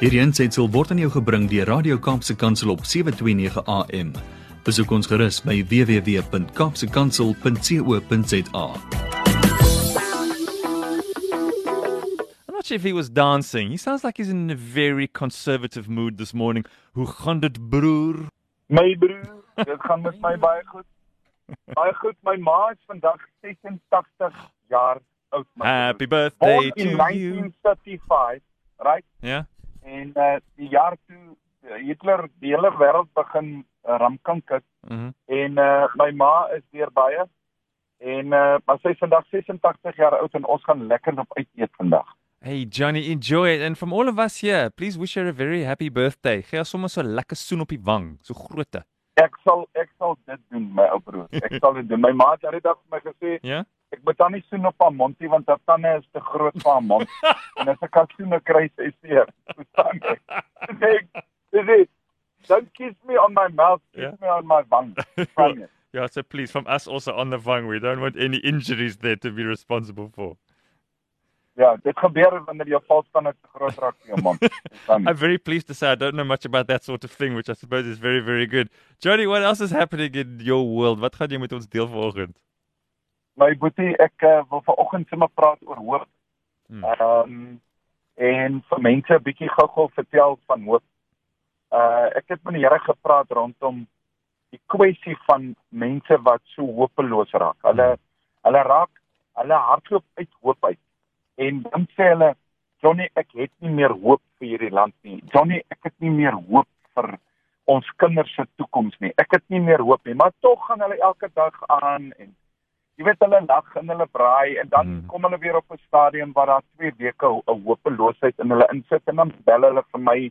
Hierdie aanseit sal word aan jou gebring deur Radio Kaapse Kansel op 7:29 AM. Besoek ons gerus by www.kapsekansel.co.za. I'm not sure if he was dancing. He sounds like he's in a very conservative mood this morning. Hoe gaan dit, broer? My broer, dit gaan met my baie goed. Baie goed. My ma is vandag 86 jaar oud. Happy birthday Born to in you. 1935, right? Ja. En uh die jaar toe uh, Hitler die hele wêreld begin uh, ramkink het Mhm. en uh my ma is deur baie en uh maar sy is vandag 86 jaar oud en ons gaan lekker op uit eet vandag. Hey Johnny, enjoy it. And from all of us here, please wish her a very happy birthday. Gee haar sommer so lekker soen op die wang, so grootte. Ek sal ek sal dit doen my ou broer. Ek sal dit doen. My ma het daardie dag vir my gesê Ja? Ek moet dan nie soen op haar mondie want haar tande is te groot vir haar mond. en as ek haar soene kry, sy seer. Verstaan jy? Ek. Dit. Don't kiss me on my mouth, kiss Ja. me on my wang. Yeah, so please, from us also on the vang, we don't want any injuries there to be responsible for. Ja, dit gebeur wanneer jou valstande te groot raak vir jou jy? I'm very pleased to say I don't know much about that sort of thing, which I suppose is very, very good. Johnny, what else is happening in your world? Wat gaan jy met ons deel vanoggend? My boetie, ek uh, wil vanoggend sommer praat oor hoop. Hmm. Ehm en vir mense 'n bietjie gou-gou vertel van hoop. Uh ek het met die Here gepraat rondom die kwessie van mense wat so hopeloos raak. Hulle hulle raak hulle hardloop uit hoop uit. En dan sê hulle, Johnny, ek het nie meer hoop vir hierdie land nie. Johnny, ek het nie meer hoop vir ons kinders se toekoms nie. Ek het nie meer hoop nie, maar tog gaan hulle elke dag aan en jy weet hulle lag en hulle braai en dan Mhm. kom hulle weer op 'n stadium waar daar 2 weke 'n hopeloosheid in hulle insit en dan bel hulle vir my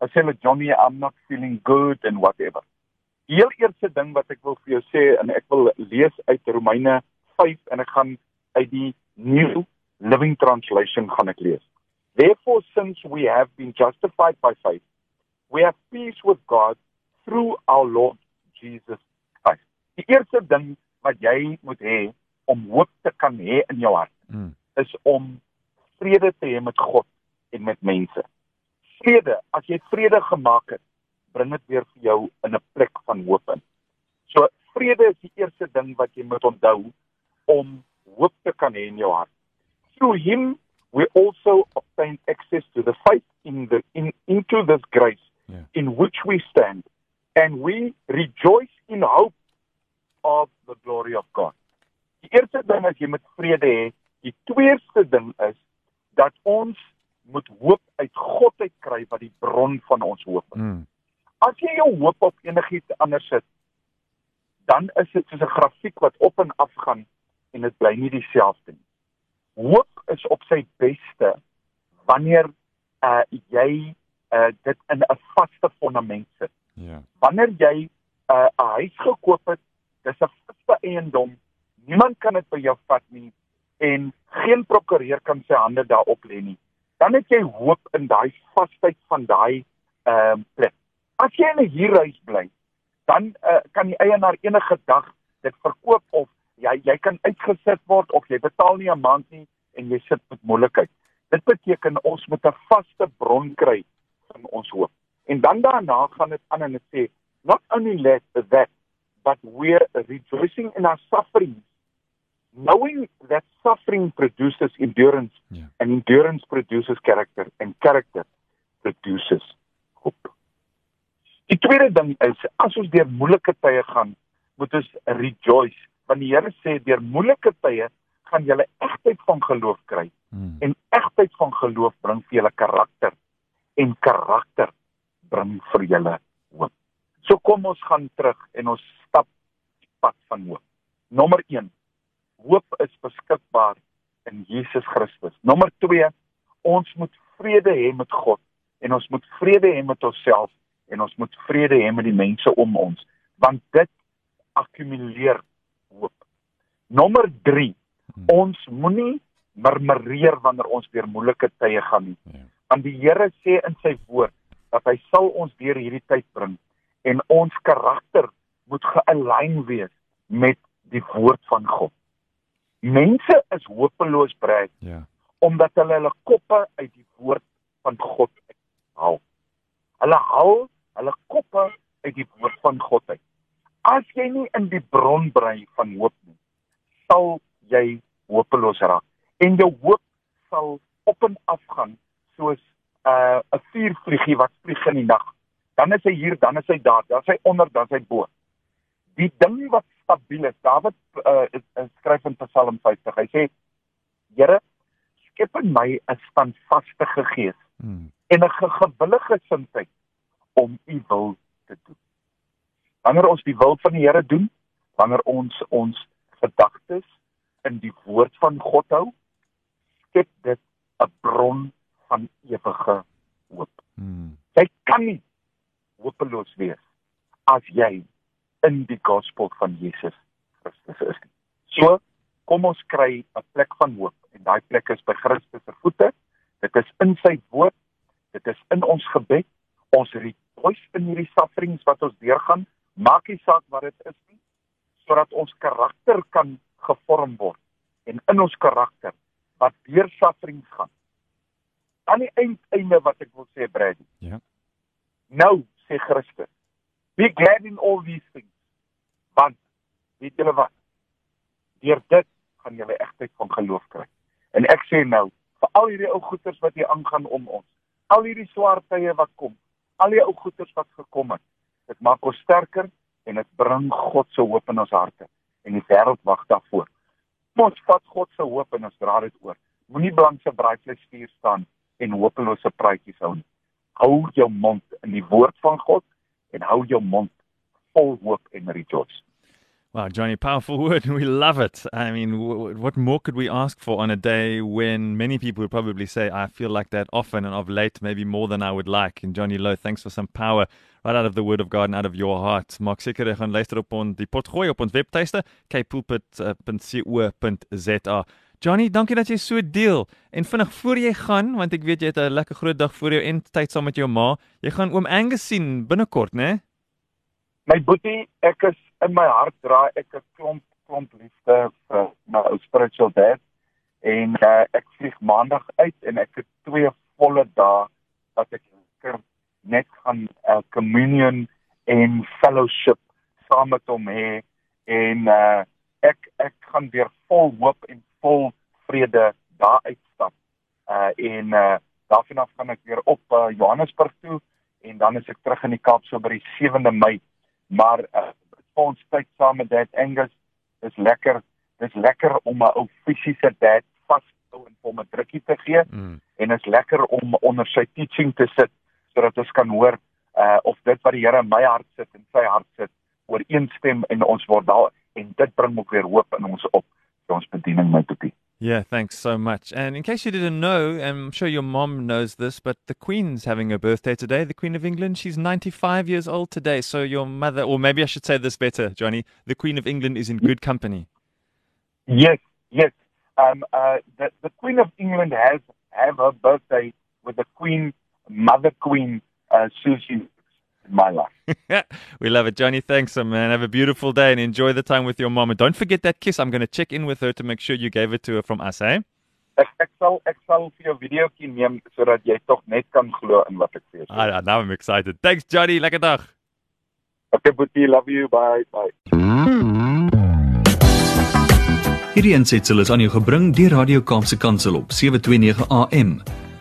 en sê hulle Johnny I'm not feeling good and whatever. Die heel eerste ding wat ek wil vir jou sê en ek wil lees uit Romeine 5 en ek gaan uit die New Living Translation gaan ek lees. Therefore since we have been justified by faith we have peace with God through our Lord Jesus Christ. Die eerste ding wat jy moet hê om hoop te kan hê in jou hart Mm. is om vrede te hê met God en met mense. Vrede, as jy vrede gemaak het, bring dit weer vir jou in 'n plek van hoop in. So vrede is die eerste ding wat jy moet onthou om hoop te kan hê in jou hart. Through him we also obtain access to the faith in the in into this grace Yeah. in which we stand and we rejoice in hope of the glory of God. Die eerste ding is jy moet vrede hê. Die tweede ding is dat ons moet hoop uit God uit kry wat die bron van ons hoop is. Mm. As jy jou hoop op enigiets anders sit, dan is dit soos 'n grafiek wat op en af gaan en dit bly nie dieselfde nie. Hoop is op sy beste wanneer uh jy uh dit in 'n vaste fondament sit. Yeah. Wanneer jy uh, 'n huis gekoop het, dis 'n vaste eiendom. Niemand kan dit by jou vat nie en geen prokureur kan sy hande daarop lê nie. Dan het jy hoop in daai vasheid van daai ehm uh, plek. As jy in 'n huurhuis bly, dan uh, kan die eienaar enige dag dit verkoop of jy jy kan uitgesit word of jy betaal nie 'n maand nie en jy sit met moeilikheid. Dit beteken ons moet 'n vaste bron kry van ons hoop. En dan daarna gaan dit aan en dit sê not only let that but we're rejoicing in our sufferings knowing that suffering produces endurance Yeah. and endurance produces character and character produces hope. Die tweede ding is as ons deur moeilike tye gaan, moet ons rejoice want die Here sê deur moeilike tye gaan jy egtheid van geloof kry Mm. en egtheid van geloof bring vir julle karakter en karakter bring vir julle hoop. So kom ons gaan terug en ons stap die pad van hoop. Nommer 1. Hoop is beskikbaar in Jesus Christus. Nommer 2. Ons moet vrede hê met God en ons moet vrede hê met onsself en ons moet vrede hê met die mense om ons want dit akkumuleer hoop. Nommer 3. Hmm. Ons moenie murmureer wanneer ons deur moeilike tye gaan nie. Ja. Want die Here sê in sy woord dat hy sal ons deur hierdie tyd bring en ons karakter moet gealign wees met die woord van God. Mense is hopeloos breed Ja. omdat hulle hulle koppe uit die woord van God haal. Hulle haal hulle koppe uit die woord van God uit. As jy nie in die bron brei van hoop nie, sal jy hopeloos raak en jou hoop sal op en af gaan soos 'n uh, 'n vuurvliegie wat vlieg in die nag. Dan is hy hier, dan is hy daar, dan is hy onder, dan is hy bo. Die ding wat stabiel is, Dawid uh, skryf in Psalm 50. Hy sê: "Here, skep in my 'n standvaste gees hmm. en 'n gewillige gesindheid om u wil te doen." Wanneer ons die wil van die Here doen, wanneer ons ons gedagtes in die woord van God hou, skep dit 'n bron van ewige hoop. Hmm. Jy kan nie hopeloos wees as jy in die gospel van Jesus Christus is. So, kom ons kry 'n plek van hoop en daai plek is by Christus se voete. Dit is in sy woord. Dit is in ons gebed. Ons rejoice in hierdie sufferings wat ons deurgaan. Maak nie saak wat dit is nie, sodat ons karakter kan gevorm word en in ons karakter wat deur sufferings gaan. Aan die einde wat ek wil sê Brady. Ja. Nou sê Christus, be glad in all these things. Want weet julle wat? Deur dit gaan julle egtheid van geloof kry. En ek sê nou, vir al hierdie ou goeters wat hier aangaan om ons, al hierdie swaar tye wat kom, al die ou goeters wat gekom het, dit maak ons sterker en dit bring God se hoop in ons harte en die wêreld wag daarvoor ons vat God se hoop en ons dra dit oor. Moenie blank se braaivleisvuur staan en hopelose praatjies hou nie. Hou jou mond in die woord van God en hou jou mond vol hoop en rejoice. Wow, Johnny, powerful word. We love it. I mean, what more could we ask for on a day when many people would probably say, I feel like that often and of late, maybe more than I would like. And Johnny Lowe, thanks for some power right out of the Word of God and out of your heart. Maak seker jy gaan luister op ons die pot gooi op ons webtuiste kpulpit.co.za. Johnny, dankie dat jy so deel. En vinnig voor jy gaan, want ek weet jy het 'n lekker groot dag voor jou en tyd saam met jou ma. Jy gaan oom Angus sien binnekort, né? Nee? My boetie, ek is in my hart dra ek 'n klomp klomp liefde vir my ou spiritual dad en uh, ek vlieg maandag uit en ek het twee volle dae wat ek net gaan uh, communion en fellowship saam met hom hê en uh, ek ek gaan weer vol hoop en vol vrede daar uitstap. Uh en uh daarvan af gaan ek weer op uh, Johannesburg toe en dan is ek terug in die Kaap so by die 7de Mei maar uh, ons tyd saam met Dad Angus is lekker. Dis lekker om 'n ou fisiese dad vas te hou en hom 'n drukkie te gee mm. en is lekker om onder sy teaching te sit sodat ons kan hoor uh of dit wat die Here in my hart sit en sy hart sit ooreenstem en ons word daar en dit bring ook weer hoop in ons op vir ons bediening my. Yeah, thanks so much. And in case you didn't know, and I'm sure your mom knows this, but the Queen's having a birthday today, the Queen of England. She's 95 years old today. So your mother, or maybe I should say this better, Johnny, the Queen of England is in good company. Yes, yes. Um, uh, the, the Queen of England has have her birthday with the Queen, Mother Queen, uh, Susie in my life. we love it, Johnny. Thanks, man. Have a beautiful day and enjoy the time with your mom. And don't forget that kiss. I'm going to check in with her to make sure you gave it to her from us, eh? Ek ek sal ek sal vir jou videoetjie neem sodat jy tog net kan glo in wat ek sê. Ah, now I'm excited. Thanks, Johnny. Lekker dag. Okay, Boetie, love you. Bye. Bye. Hierdie ensitsel is aan jou gebring deur Radio Kaapse Kansel op 729 AM.